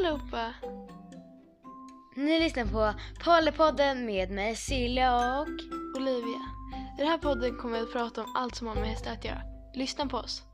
allihopa! Ni lyssnar på Pollypodden med mig Silja och... Olivia. I den här podden kommer vi att prata om allt som har med hästar att göra. Lyssna på oss!